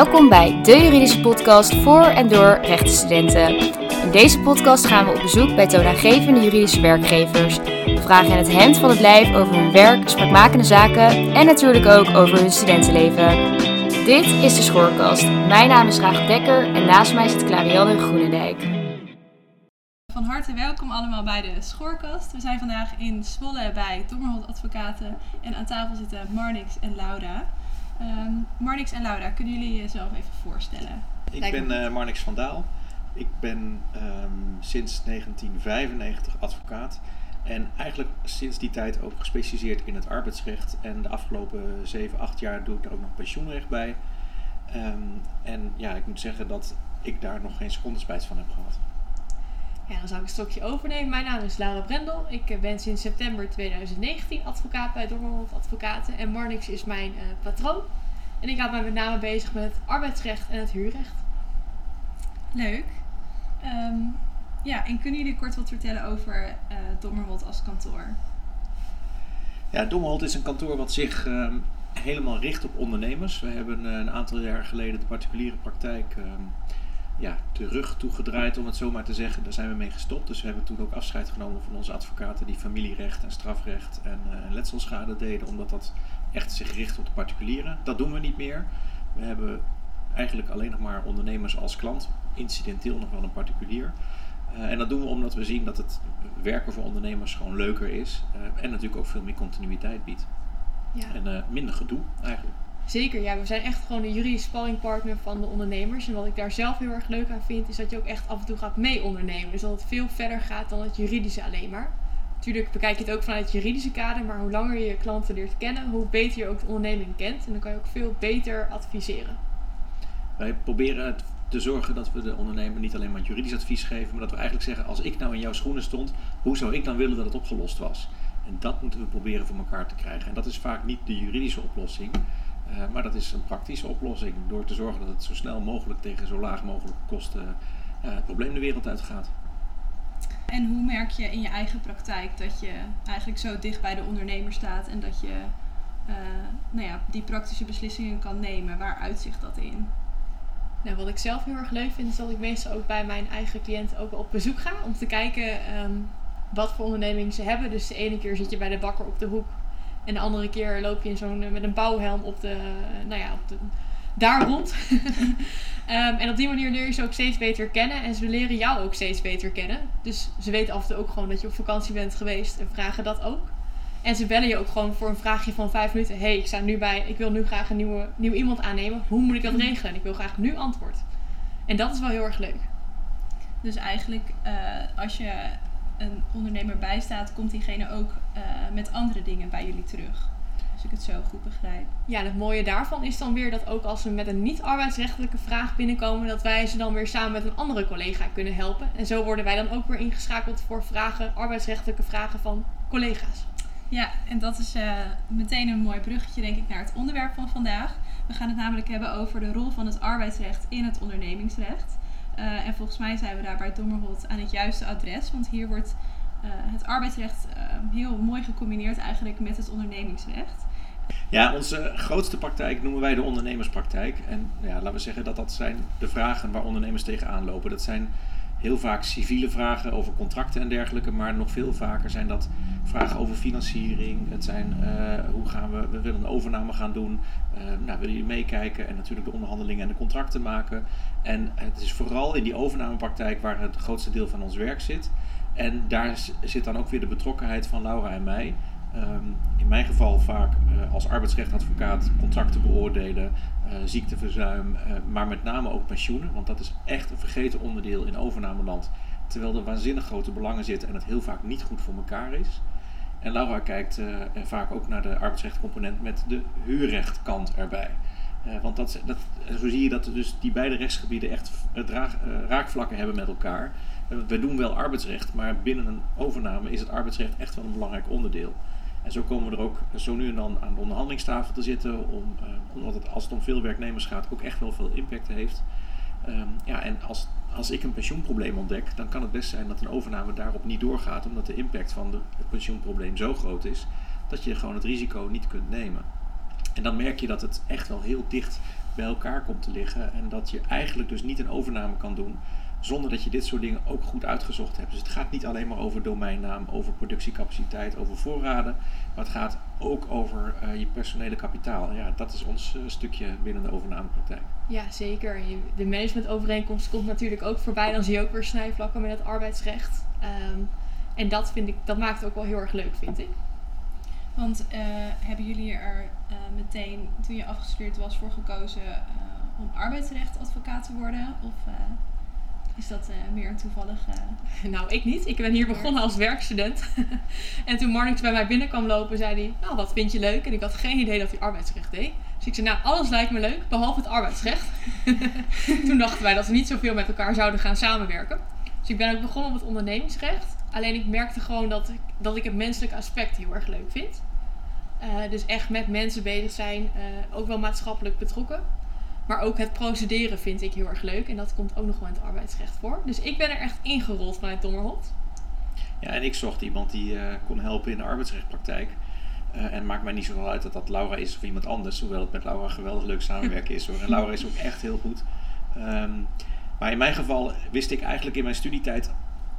Welkom bij de juridische podcast voor en door rechtenstudenten. In deze podcast gaan we op bezoek bij toonaangevende juridische werkgevers. We vragen hen het hemd van het lijf over hun werk, spraakmakende zaken en natuurlijk ook over hun studentenleven. Dit is de Schoorkast. Mijn naam is Rachel Dekker en naast mij zit Clarianne Groenendijk. Van harte welkom allemaal bij de Schoorkast. We zijn vandaag in Zwolle bij Dommerholt Advocaten en aan tafel zitten Marnix en Laura. Ehm, Marnix en Laura, kunnen jullie jezelf even voorstellen? Ik Lijkt ben eh, Marnix van Daal. Ik ben ehm, sinds 1995 advocaat. En eigenlijk sinds die tijd ook gespecialiseerd in het arbeidsrecht. En de afgelopen 7, 8 jaar doe ik daar ook nog pensioenrecht bij. Ehm, en ja, ik moet zeggen dat ik daar nog geen seconde spijt van heb gehad. Ja, dan zou ik het stokje overnemen. Mijn naam is Laura Brendel. Ik eh, ben sinds september 2019 advocaat bij Dormerholt Advocaten. En Marnix is mijn eh, patroon. En ik hou mij met name bezig met het arbeidsrecht en het huurrecht. Leuk. Ehm, ja, en kunnen jullie kort wat vertellen over eh Dommerholt als kantoor? Ja, Domholt is een kantoor wat zich ehm, helemaal richt op ondernemers. We hebben eh, een aantal jaar geleden de particuliere praktijk ehm, ja, de rug toegedraaid, om het zo maar te zeggen. Daar zijn we mee gestopt. Dus we hebben toen ook afscheid genomen van onze advocaten die familierecht en strafrecht en eh, letselschade deden, omdat dat echt zich richt op de particulieren. Dat doen we niet meer. We hebben eigenlijk alleen nog maar ondernemers als klant, incidenteel nog wel een particulier. Eh, en dat doen we omdat we zien dat het werken voor ondernemers gewoon leuker is eh, en natuurlijk ook veel meer continuïteit biedt. Ja. En minder gedoe eigenlijk. Zeker, ja, we zijn echt gewoon een juridisch sparringpartner van de ondernemers. En wat ik daar zelf heel erg leuk aan vind, is dat je ook echt af en toe gaat mee ondernemen. Dus dat het veel verder gaat dan het juridische alleen maar. Natuurlijk bekijk je het ook vanuit het juridische kader, maar hoe langer je je klanten leert kennen, hoe beter je ook de onderneming kent. En dan kan je ook veel beter adviseren. Wij proberen te zorgen dat we de ondernemer niet alleen maar juridisch advies geven, maar dat we eigenlijk zeggen, als ik nou in jouw schoenen stond, hoe zou ik dan willen dat het opgelost was? En dat moeten we proberen voor elkaar te krijgen. En dat is vaak niet de juridische oplossing, eh, maar dat is een praktische oplossing. Door te zorgen dat het zo snel mogelijk tegen zo laag mogelijke kosten eh, het probleem de wereld uitgaat. En hoe merk je in je eigen praktijk dat je eigenlijk zo dicht bij de ondernemer staat en dat je eh, nou ja, die praktische beslissingen kan nemen? Waar uitzicht dat in? Nou, wat ik zelf heel erg leuk vind, is dat ik meestal ook bij mijn eigen cliënten ook op bezoek ga. Om te kijken ehm, wat voor onderneming ze hebben. Dus de ene keer zit je bij de bakker op de hoek. En de andere keer loop je in zo'n, eh, met een bouwhelm op de, eh, nou ja, op de, daar rond. Ehm, en op die manier leer je ze ook steeds beter kennen. En ze leren jou ook steeds beter kennen. Dus ze weten af en toe ook gewoon dat je op vakantie bent geweest. En vragen dat ook. En ze bellen je ook gewoon voor een vraagje van vijf minuten. hey, ik sta nu bij, ik wil nu graag een nieuwe, nieuw iemand aannemen. Hoe moet ik dat regelen? En ik wil graag nu antwoord. En dat is wel heel erg leuk. Dus eigenlijk, eh, als je een ondernemer bijstaat, komt diegene ook eh, met andere dingen bij jullie terug. Als ik het zo goed begrijp. Ja, en het mooie daarvan is dan weer dat ook als ze met een niet-arbeidsrechtelijke vraag binnenkomen, dat wij ze dan weer samen met een andere collega kunnen helpen. En zo worden wij dan ook weer ingeschakeld voor vragen, arbeidsrechtelijke vragen van collega's. Ja, en dat is eh, meteen een mooi bruggetje, denk ik, naar het onderwerp van vandaag. We gaan het namelijk hebben over de rol van het arbeidsrecht in het ondernemingsrecht. Eh, en volgens mij zijn we daar bij Dommerholt aan het juiste adres, want hier wordt eh, het arbeidsrecht eh, heel mooi gecombineerd eigenlijk met het ondernemingsrecht. Ja, onze grootste praktijk noemen wij de ondernemerspraktijk. En ja, laten we zeggen dat dat zijn de vragen waar ondernemers tegenaan lopen. Dat zijn heel vaak civiele vragen over contracten en dergelijke, maar nog veel vaker zijn dat vragen over financiering. Het zijn eh, hoe gaan we, we willen een overname gaan doen, Eh nou, willen jullie meekijken en natuurlijk de onderhandelingen en de contracten maken. En het is vooral in die overnamepraktijk waar het grootste deel van ons werk zit. En daar zit dan ook weer de betrokkenheid van Laura en mij. Ehm, in mijn geval vaak eh, als arbeidsrechtadvocaat contracten beoordelen, ziekteverzuim, eh, maar met name ook pensioenen, want dat is echt een vergeten onderdeel in overnameland. Terwijl er waanzinnig grote belangen zitten en het heel vaak niet goed voor elkaar is. En Laura kijkt eh, vaak ook naar de arbeidsrechtcomponent met de huurrechtkant erbij. Eh, want dat, dat, zo zie je dat dus die beide rechtsgebieden echt eh, eh, raakvlakken hebben met elkaar. Eh, wij doen wel arbeidsrecht, maar binnen een overname is het arbeidsrecht echt wel een belangrijk onderdeel. En zo komen we er ook zo nu en dan aan de onderhandelingstafel te zitten, om, eh, omdat het als het om veel werknemers gaat ook echt wel veel impact heeft. Ehm, ja, en als, als ik een pensioenprobleem ontdek, dan kan het best zijn dat een overname daarop niet doorgaat, omdat de impact van de, het pensioenprobleem zo groot is dat je gewoon het risico niet kunt nemen. En dan merk je dat het echt wel heel dicht bij elkaar komt te liggen. En dat je eigenlijk dus niet een overname kan doen zonder dat je dit soort dingen ook goed uitgezocht hebt. Dus het gaat niet alleen maar over domeinnaam, over productiecapaciteit, over voorraden. Maar het gaat ook over uh, je personele kapitaal. Ja, dat is ons uh, stukje binnen de overnamepraktijk. Ja, zeker. De managementovereenkomst komt natuurlijk ook voorbij. Dan zie je ook weer snijvlakken met het arbeidsrecht. Um, en dat, vind ik, dat maakt het ook wel heel erg leuk, vind ik. Want uh, hebben jullie er meteen, toen je afgestudeerd was, voor gekozen om arbeidsrechtadvocaat te worden? Of is dat uh, meer toevallig? Uh... Nou, ik niet. Ik ben hier begonnen als werkstudent. en toen Marnix bij mij binnen kwam lopen, zei hij: Nou, wat vind je leuk? En ik had geen idee dat hij arbeidsrecht deed. Dus ik zei: Nou, alles lijkt me leuk, behalve het arbeidsrecht. toen dachten wij dat we niet zoveel met elkaar zouden gaan samenwerken. Dus ik ben ook begonnen op het ondernemingsrecht. Alleen ik merkte gewoon dat ik, dat ik het menselijke aspect heel erg leuk vind. Uh, dus echt met mensen bezig zijn, ook wel maatschappelijk betrokken. Maar ook het procederen vind ik heel erg leuk. En dat komt ook nog wel in het arbeidsrecht voor. Dus ik ben er echt ingerold vanuit Dommerhot. Ja, en ik zocht iemand die uh, kon helpen in de arbeidsrechtpraktijk. Uh, en maakt mij niet zoveel uit dat dat Laura is of iemand anders. Hoewel het met Laura geweldig leuk samenwerken is hoor. En Laura is ook echt heel goed. Um, maar in mijn geval wist ik eigenlijk in mijn studietijd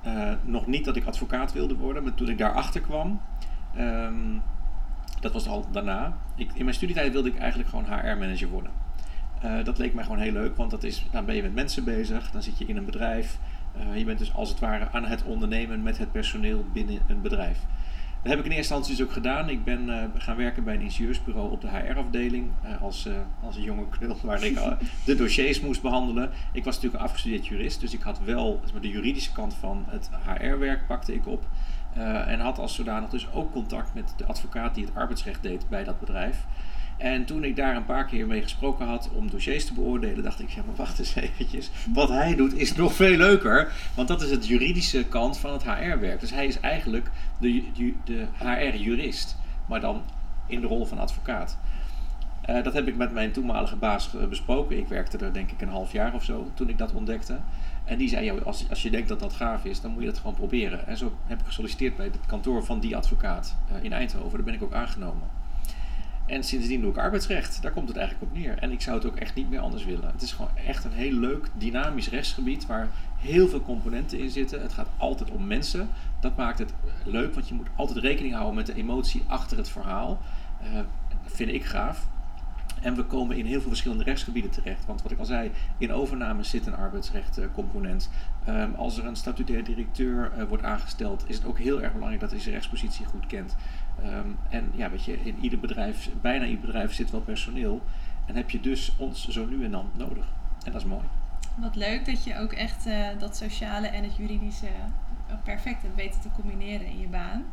uh, nog niet dat ik advocaat wilde worden. Maar toen ik daarachter kwam, um, dat was al daarna. Ik, in mijn studietijd wilde ik eigenlijk gewoon HR-manager worden. Uh, dat leek mij gewoon heel leuk, want dat is, dan ben je met mensen bezig, dan zit je in een bedrijf. Uh, je bent dus als het ware aan het ondernemen met het personeel binnen een bedrijf. Dat heb ik in eerste instantie dus ook gedaan. Ik ben uh, gaan werken bij een ingenieursbureau op de HR-afdeling als, als een jonge knul waar ik de dossiers moest behandelen. Ik was natuurlijk afgestudeerd jurist, dus ik had wel de juridische kant van het HR-werk pakte ik op. en had als zodanig dus ook contact met de advocaat die het arbeidsrecht deed bij dat bedrijf. En toen ik daar een paar keer mee gesproken had om dossiers te beoordelen, dacht ik, ja maar wacht eens eventjes. Wat hij doet is nog veel leuker, want dat is het juridische kant van het HR-werk. Dus hij is eigenlijk de, de HR-jurist, maar dan in de rol van advocaat. Uh, dat heb ik met mijn toenmalige baas besproken. Ik werkte er denk ik een half jaar of zo toen ik dat ontdekte. En die zei, ja, als, als je denkt dat dat gaaf is, dan moet je dat gewoon proberen. En zo heb ik gesolliciteerd bij het kantoor van die advocaat uh, in Eindhoven. Daar ben ik ook aangenomen. En sindsdien doe ik arbeidsrecht. Daar komt het eigenlijk op neer. En ik zou het ook echt niet meer anders willen. Het is gewoon echt een heel leuk, dynamisch rechtsgebied waar heel veel componenten in zitten. Het gaat altijd om mensen. Dat maakt het leuk, want je moet altijd rekening houden met de emotie achter het verhaal. Uh, vind ik gaaf. En we komen in heel veel verschillende rechtsgebieden terecht. Want wat ik al zei, in overname zit een arbeidsrechtcomponent. Um, als er een statutair directeur uh, wordt aangesteld, is het ook heel erg belangrijk dat hij zijn rechtspositie goed kent. Um, en ja, weet je, in ieder bedrijf, bijna ieder bedrijf zit wel personeel. En heb je dus ons zo nu en dan nodig. En dat is mooi. Wat leuk dat je ook echt uh, dat sociale en het juridische perfect hebt weten te combineren in je baan.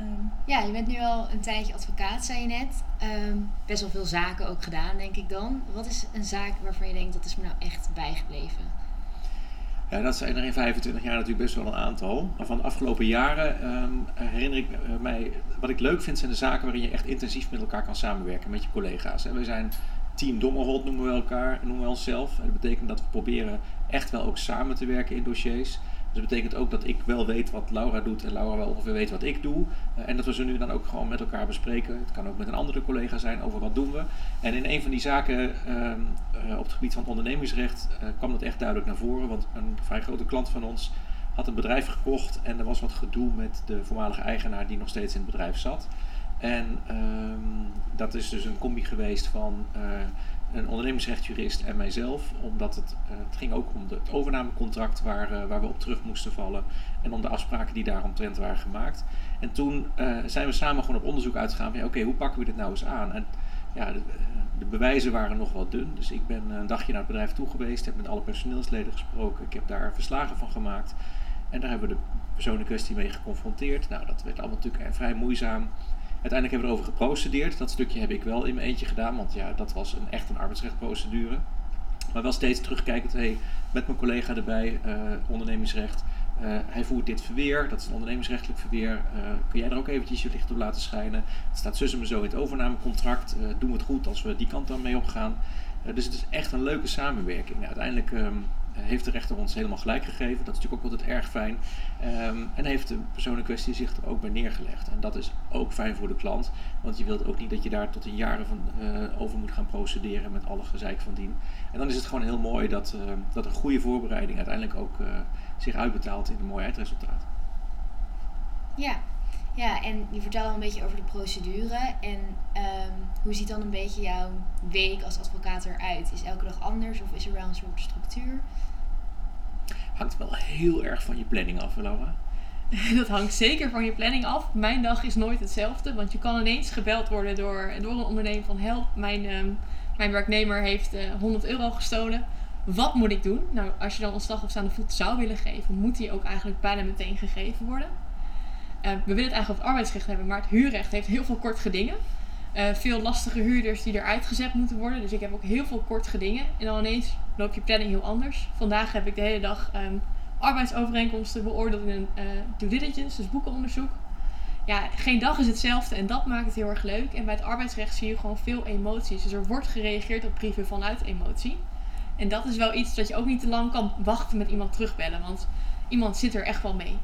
Um, ja, je bent nu al een tijdje advocaat, zei je net. Um, best wel veel zaken ook gedaan, denk ik dan. Wat is een zaak waarvan je denkt dat is me nou echt bijgebleven? Ja, dat zijn er in 25 jaar natuurlijk best wel een aantal. Maar van de afgelopen jaren um, herinner ik mij, wat ik leuk vind, zijn de zaken waarin je echt intensief met elkaar kan samenwerken met je collega's. En we zijn Team Dommerholt noemen we elkaar, noemen we onszelf. En dat betekent dat we proberen echt wel ook samen te werken in dossiers. Dat betekent ook dat ik wel weet wat Laura doet en Laura wel ongeveer weet wat ik doe. Uh, en dat we ze nu dan ook gewoon met elkaar bespreken. Het kan ook met een andere collega zijn over wat doen we. En in een van die zaken uh, uh, op het gebied van ondernemingsrecht uh, kwam dat echt duidelijk naar voren. Want een vrij grote klant van ons had een bedrijf gekocht en er was wat gedoe met de voormalige eigenaar die nog steeds in het bedrijf zat. En um, dat is dus een combi geweest van een ondernemingsrechtjurist en mijzelf. Omdat het, uh, het ging ook om het overnamecontract waar, uh, waar we op terug moesten vallen. En om de afspraken die daaromtrent waren gemaakt. En toen uh, zijn we samen gewoon op onderzoek uitgegaan van oké, hoe pakken we dit nou eens aan? En ja, de, de, bewijzen waren nog wel dun. Dus ik ben een dagje naar het bedrijf toe geweest, heb met alle personeelsleden gesproken. Ik heb daar verslagen van gemaakt. En daar hebben we de persoon in kwestie mee geconfronteerd. Nou, dat werd allemaal natuurlijk vrij moeizaam. Uiteindelijk hebben we erover geprocedeerd. Dat stukje heb ik wel in mijn eentje gedaan, want ja, dat was een, echt een arbeidsrechtprocedure. Maar wel steeds terugkijkend, hey, met mijn collega erbij, uh, ondernemingsrecht. Uh, hij voert dit verweer, dat is een ondernemingsrechtelijk verweer. Uh, kun jij er ook eventjes je licht op laten schijnen? Het staat zussen me zo in het overnamecontract. doen we het goed als we die kant dan mee opgaan? dus het is echt een leuke samenwerking. Uiteindelijk um, heeft de rechter ons helemaal gelijk gegeven. Dat is natuurlijk ook altijd erg fijn. Ehm, en heeft de persoon in kwestie zich er ook bij neergelegd. En dat is ook fijn voor de klant. Want je wilt ook niet dat je daar tot in jaren van, eh, over moet gaan procederen met alle gezeik van dien. En dan is het gewoon heel mooi dat, uh, dat een goede voorbereiding uiteindelijk ook uh, zich uitbetaalt in een mooi eindresultaat. Ja, ja, en je vertelde al een beetje over de procedure. En um, hoe ziet dan een beetje jouw week als advocaat eruit? Is elke dag anders of is er wel een soort structuur? Hangt wel heel erg van je planning af, Laura. Dat hangt zeker van je planning af. Mijn dag is nooit hetzelfde, want je kan ineens gebeld worden door, door een ondernemer van help. Mijn, um, mijn werknemer heeft uh, 100 euro gestolen. Wat moet ik doen? Nou, als je dan ontslag op staande voet zou willen geven, moet die ook eigenlijk bijna meteen gegeven worden. Uh, we willen het eigenlijk over het arbeidsrecht hebben, maar het huurrecht heeft heel veel kort gedingen. Uh, veel lastige huurders die eruit gezet moeten worden. Dus ik heb ook heel veel kort gedingen. En dan ineens loopt je planning heel anders. Vandaag heb ik de hele dag um, arbeidsovereenkomsten beoordeeld in een uh, due diligence, dus boekenonderzoek. Ja, geen dag is hetzelfde en dat maakt het heel erg leuk. En bij het arbeidsrecht zie je gewoon veel emoties. Dus er wordt gereageerd op brieven vanuit emotie. En dat is wel iets dat je ook niet te lang kan wachten met iemand terugbellen. Want iemand zit er echt wel mee.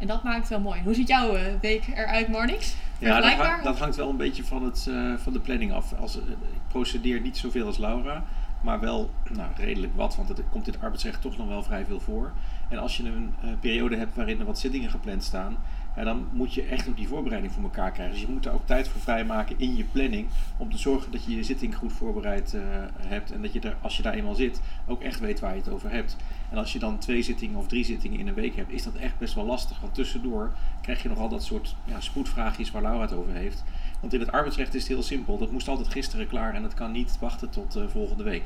En dat maakt het wel mooi. Hoe ziet jouw uh, week eruit, Marnix? Ja, dat hangt, dat hangt, wel een beetje van, het, uh, van de planning af. Als, uh, ik procedeer niet zoveel als Laura, maar wel nou, redelijk wat, want het komt in het arbeidsrecht toch nog wel vrij veel voor. En als je een periode hebt waarin er wat zittingen gepland staan, ja, dan moet je echt ook die voorbereiding voor elkaar krijgen. Dus je moet er ook tijd voor vrijmaken in je planning om te zorgen dat je je zitting goed voorbereid uh, hebt en dat je er, als je daar eenmaal zit, ook echt weet waar je het over hebt. En als je dan twee zittingen of drie zittingen in een week hebt, is dat echt best wel lastig. Want tussendoor krijg je nogal dat soort ja, spoedvraagjes waar Laura het over heeft. Want in het arbeidsrecht is het heel simpel. Dat moest altijd gisteren klaar en dat kan niet wachten tot uh, volgende week.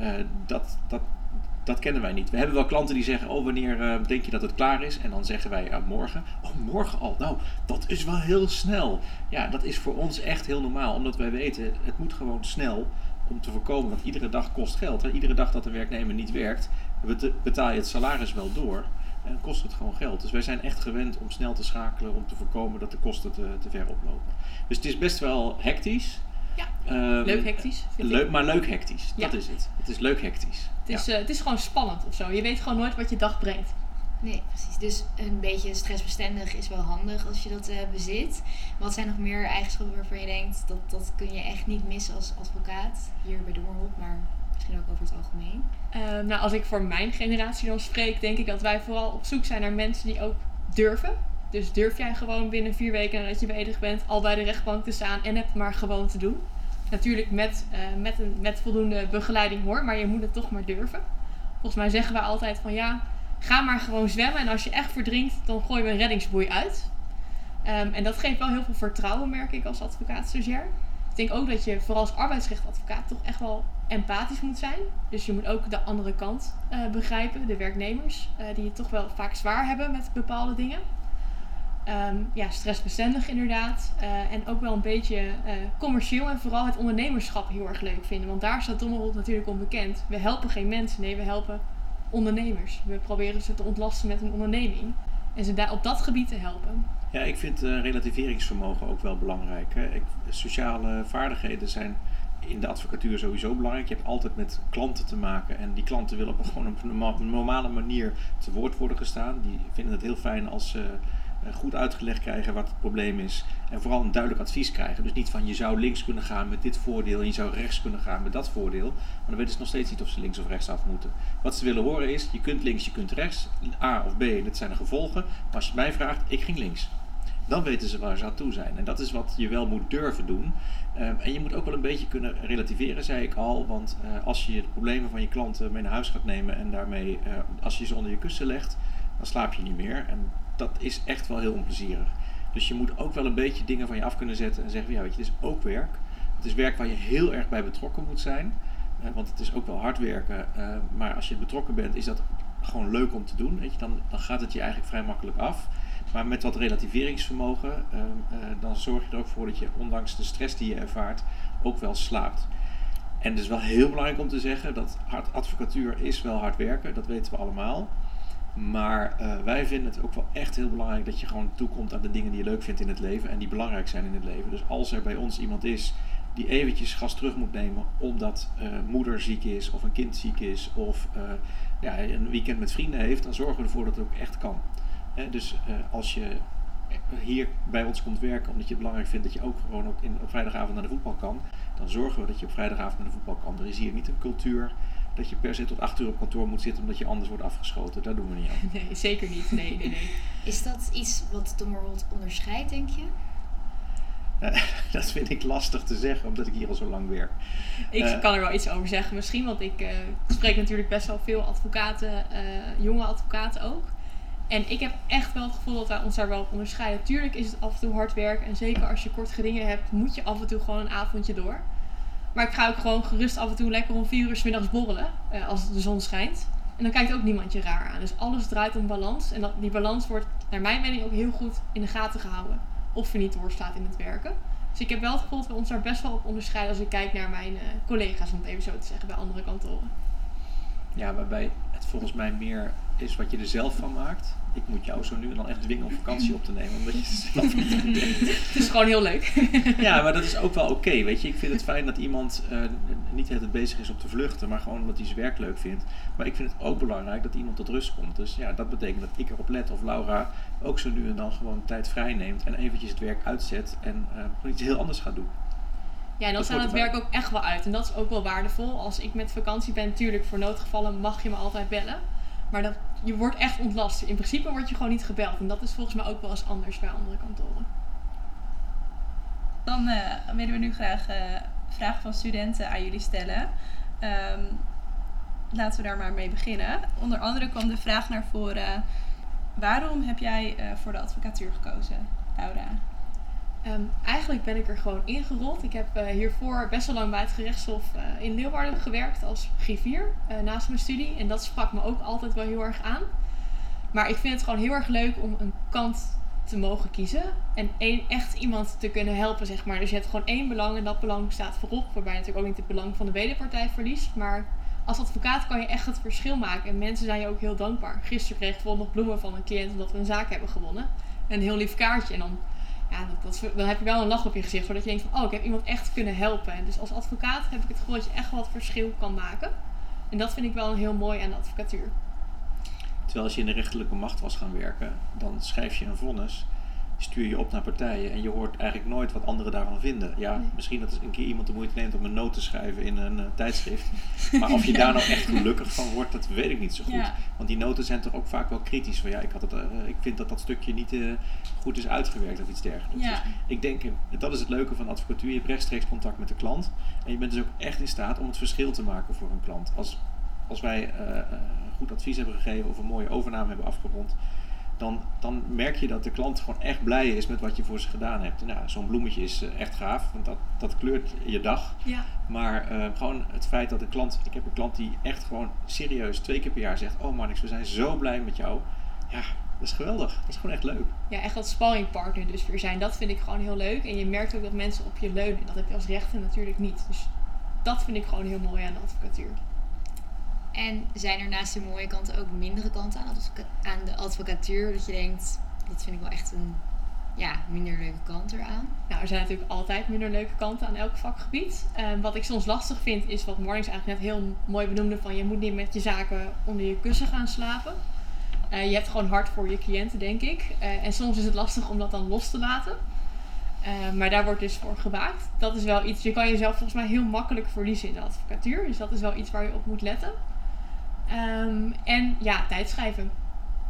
Uh, dat, dat, dat kennen wij niet. We hebben wel klanten die zeggen: Oh, wanneer uh, denk je dat het klaar is? En dan zeggen wij: uh, Morgen. Oh, morgen al. Nou, dat is wel heel snel. Ja, dat is voor ons echt heel normaal, omdat wij weten: het moet gewoon snel om te voorkomen. Want iedere dag kost geld. Hè? Iedere dag dat de werknemer niet werkt, betaal je het salaris wel door. En kost het gewoon geld. Dus wij zijn echt gewend om snel te schakelen om te voorkomen dat de kosten te, te ver oplopen. Dus het is best wel hectisch. Ja, um, leuk hectisch. Leuk, maar leuk hectisch. Ja. Dat is het. Het is leuk hectisch. Het is, ja. uh, het is gewoon spannend of zo. Je weet gewoon nooit wat je dag brengt. Nee, precies. Dus een beetje stressbestendig is wel handig als je dat uh, bezit. Wat zijn nog meer eigenschappen waarvan je denkt dat dat kun je echt niet missen als advocaat hier bij Doornhof, maar misschien ook over het algemeen? Uh, nou, als ik voor mijn generatie dan spreek, denk ik dat wij vooral op zoek zijn naar mensen die ook durven. Dus durf jij gewoon binnen vier weken nadat je beëdigd bent al bij de rechtbank te staan en het maar gewoon te doen. Natuurlijk met, uh, met, een, met voldoende begeleiding hoor, maar je moet het toch maar durven. Volgens mij zeggen wij altijd van ja, ga maar gewoon zwemmen en als je echt verdrinkt, dan gooi je een reddingsboei uit. Um, en dat geeft wel heel veel vertrouwen, merk ik als advocaat-stagiair. Ik denk ook dat je vooral als arbeidsrechtadvocaat toch echt wel empathisch moet zijn. Dus je moet ook de andere kant uh, begrijpen, de werknemers, uh, die het toch wel vaak zwaar hebben met bepaalde dingen. Um, ja, stressbestendig inderdaad. Uh, en ook wel een beetje commercieel en vooral het ondernemerschap heel erg leuk vinden. Want daar staat Dommerholt natuurlijk onbekend. We helpen geen mensen, nee, we helpen ondernemers. We proberen ze te ontlasten met een onderneming. En ze daar op dat gebied te helpen. Ja, ik vind uh, relativeringsvermogen ook wel belangrijk. Hè. Ik, sociale vaardigheden zijn in de advocatuur sowieso belangrijk. Je hebt altijd met klanten te maken en die klanten willen op gewoon op een normale manier te woord worden gestaan. Die vinden het heel fijn als ze goed uitgelegd krijgen wat het probleem is en vooral een duidelijk advies krijgen. Dus niet van je zou links kunnen gaan met dit voordeel en je zou rechts kunnen gaan met dat voordeel. Maar dan weten ze nog steeds niet of ze links of rechts af moeten. Wat ze willen horen is, je kunt links, je kunt rechts, A of B, dit zijn de gevolgen. Maar als je mij vraagt, ik ging links dan weten ze waar ze aan toe zijn. En dat is wat je wel moet durven doen. Um, en je moet ook wel een beetje kunnen relativeren, zei ik al. Want uh, als je de problemen van je klanten mee naar huis gaat nemen en daarmee, uh, als je ze onder je kussen legt, dan slaap je niet meer. En dat is echt wel heel onplezierig. Dus je moet ook wel een beetje dingen van je af kunnen zetten en zeggen: ja, weet je, het is ook werk. Het is werk waar je heel erg bij betrokken moet zijn. Uh, want het is ook wel hard werken. maar als je betrokken bent, is dat gewoon leuk om te doen. Weet je, dan, dan gaat het je eigenlijk vrij makkelijk af. Maar met wat relativeringsvermogen, uh, dan zorg je er ook voor dat je, ondanks de stress die je ervaart, ook wel slaapt. En het is wel heel belangrijk om te zeggen dat hard advocatuur is wel hard werken, dat weten we allemaal. Maar uh, wij vinden het ook wel echt heel belangrijk dat je gewoon toekomt aan de dingen die je leuk vindt in het leven en die belangrijk zijn in het leven. Dus als er bij ons iemand is die eventjes gas terug moet nemen omdat uh, moeder ziek is of een kind ziek is of uh, ja, een weekend met vrienden heeft, dan zorgen we ervoor dat het ook echt kan. Dus eh, als je hier bij ons komt werken omdat je het belangrijk vindt dat je ook gewoon ook in, op vrijdagavond naar de voetbal kan, dan zorgen we dat je op vrijdagavond naar de voetbal kan. Er is hier niet een cultuur dat je per se tot acht uur op kantoor moet zitten omdat je anders wordt afgeschoten. Daar doen we niet aan. Nee, zeker niet. Nee, nee, nee. Is dat iets wat Dommerwold onderscheidt, denk je? Eh, dat vind ik lastig te zeggen, omdat ik hier al zo lang werk. Ik Eh. kan er wel iets over zeggen misschien, want ik eh, spreek natuurlijk best wel veel advocaten, eh, jonge advocaten ook. En ik heb echt wel het gevoel dat wij ons daar wel op onderscheiden. Tuurlijk is het af en toe hard werken en zeker als je kort gedingen hebt, moet je af en toe gewoon een avondje door. Maar ik ga ook gewoon gerust af en toe lekker om vier uur 's middags borrelen, eh, als de zon schijnt. En dan kijkt ook niemand je raar aan. Dus alles draait om balans. En dat, die balans wordt, naar mijn mening, ook heel goed in de gaten gehouden. Of je niet doorslaat in het werken. Dus ik heb wel het gevoel dat we ons daar best wel op onderscheiden als ik kijk naar mijn eh, collega's, om het even zo te zeggen, bij andere kantoren. Ja, waarbij het volgens mij meer is wat je er zelf van maakt. Ik moet jou zo nu en dan echt dwingen om vakantie op te nemen, omdat je zelf niet. Het is gewoon heel leuk. Ja, maar dat is ook wel oké, weet je. Ik vind het fijn dat iemand eh, niet het bezig is om te vluchten, maar gewoon omdat hij zijn werk leuk vindt. Maar ik vind het ook belangrijk dat iemand tot rust komt. Dus ja, dat betekent dat ik erop let of Laura ook zo nu en dan gewoon tijd vrij neemt en eventjes het werk uitzet en gewoon iets heel anders gaat doen. Ja, en dan Dat staat het werk ook echt wel uit. En dat is ook wel waardevol. Als ik met vakantie ben, natuurlijk voor noodgevallen mag je me altijd bellen. Maar dat, je wordt echt ontlast. In principe word je gewoon niet gebeld. En dat is volgens mij ook wel eens anders bij andere kantoren. Dan eh, willen we nu graag eh, vragen van studenten aan jullie stellen. Ehm, laten we daar maar mee beginnen. Onder andere kwam de vraag naar voren: waarom heb jij eh, voor de advocatuur gekozen, Laura? Ehm, eigenlijk ben ik er gewoon ingerold. Ik heb eh, hiervoor best wel lang bij het gerechtshof eh, in Leeuwarden gewerkt als griffier eh, naast mijn studie. En dat sprak me ook altijd wel heel erg aan. Maar ik vind het gewoon heel erg leuk om een kant te mogen kiezen. En echt iemand te kunnen helpen, zeg maar. Dus je hebt gewoon één belang en dat belang staat voorop. Waarbij je natuurlijk ook niet het belang van de wederpartij verliest. Maar als advocaat kan je echt het verschil maken. En mensen zijn je ook heel dankbaar. Gisteren kreeg ik bijvoorbeeld nog bloemen van een cliënt omdat we een zaak hebben gewonnen. En een heel lief kaartje. En dan ja, dat, dan heb je wel een lach op je gezicht. Zodat je denkt van, oh, ik heb iemand echt kunnen helpen. En dus als advocaat heb ik het gevoel dat je echt het verschil kan maken. En dat vind ik wel heel mooi aan de advocatuur. Terwijl als je in de rechterlijke macht was gaan werken, dan schrijf je een vonnis, stuur je op naar partijen en je hoort eigenlijk nooit wat anderen daarvan vinden. Ja, Nee. misschien dat een keer iemand de moeite neemt om een noot te schrijven in een eh, tijdschrift. Maar of je daar nou echt gelukkig van wordt, dat weet ik niet zo goed. Ja. Want die noten zijn toch ook vaak wel kritisch. Van ja, ik, had het, eh, ik vind dat dat stukje niet eh, goed is uitgewerkt of iets dergelijks. Ja. Dus ik denk, dat is het leuke van advocatuur. Je hebt rechtstreeks contact met de klant. En je bent dus ook echt in staat om het verschil te maken voor een klant. Als, als wij goed advies hebben gegeven of een mooie overname hebben afgerond, dan, dan merk je dat de klant gewoon echt blij is met wat je voor ze gedaan hebt. Nou, zo'n bloemetje is eh, echt gaaf, want dat, dat kleurt je dag. Ja. Maar eh, gewoon het feit dat de klant, ik heb een klant die echt gewoon serieus twee keer per jaar zegt: Oh Marnix, we zijn zo blij met jou. Ja, dat is geweldig. Dat is gewoon echt leuk. ja, echt dat sparringpartner dus weer zijn. Dat vind ik gewoon heel leuk. En je merkt ook dat mensen op je leunen. En dat heb je als rechter natuurlijk niet. Dus dat vind ik gewoon heel mooi aan de advocatuur. En zijn er naast de mooie kanten ook mindere kanten aan, aan de advocatuur? Dat je denkt, dit vind ik wel echt een ja, minder leuke kant eraan. Nou, er zijn natuurlijk altijd minder leuke kanten aan elk vakgebied. Ehm, wat ik soms lastig vind, is wat Mornings eigenlijk net heel mooi benoemde: van je moet niet met je zaken onder je kussen gaan slapen. Eh, je hebt gewoon hard voor je cliënten, denk ik. Eh, en soms is het lastig om dat dan los te laten. Eh, maar daar wordt dus voor gewaakt. Dat is wel iets, je kan jezelf volgens mij heel makkelijk verliezen in de advocatuur. Dus dat is wel iets waar je op moet letten. Ehm, en ja, tijdschrijven.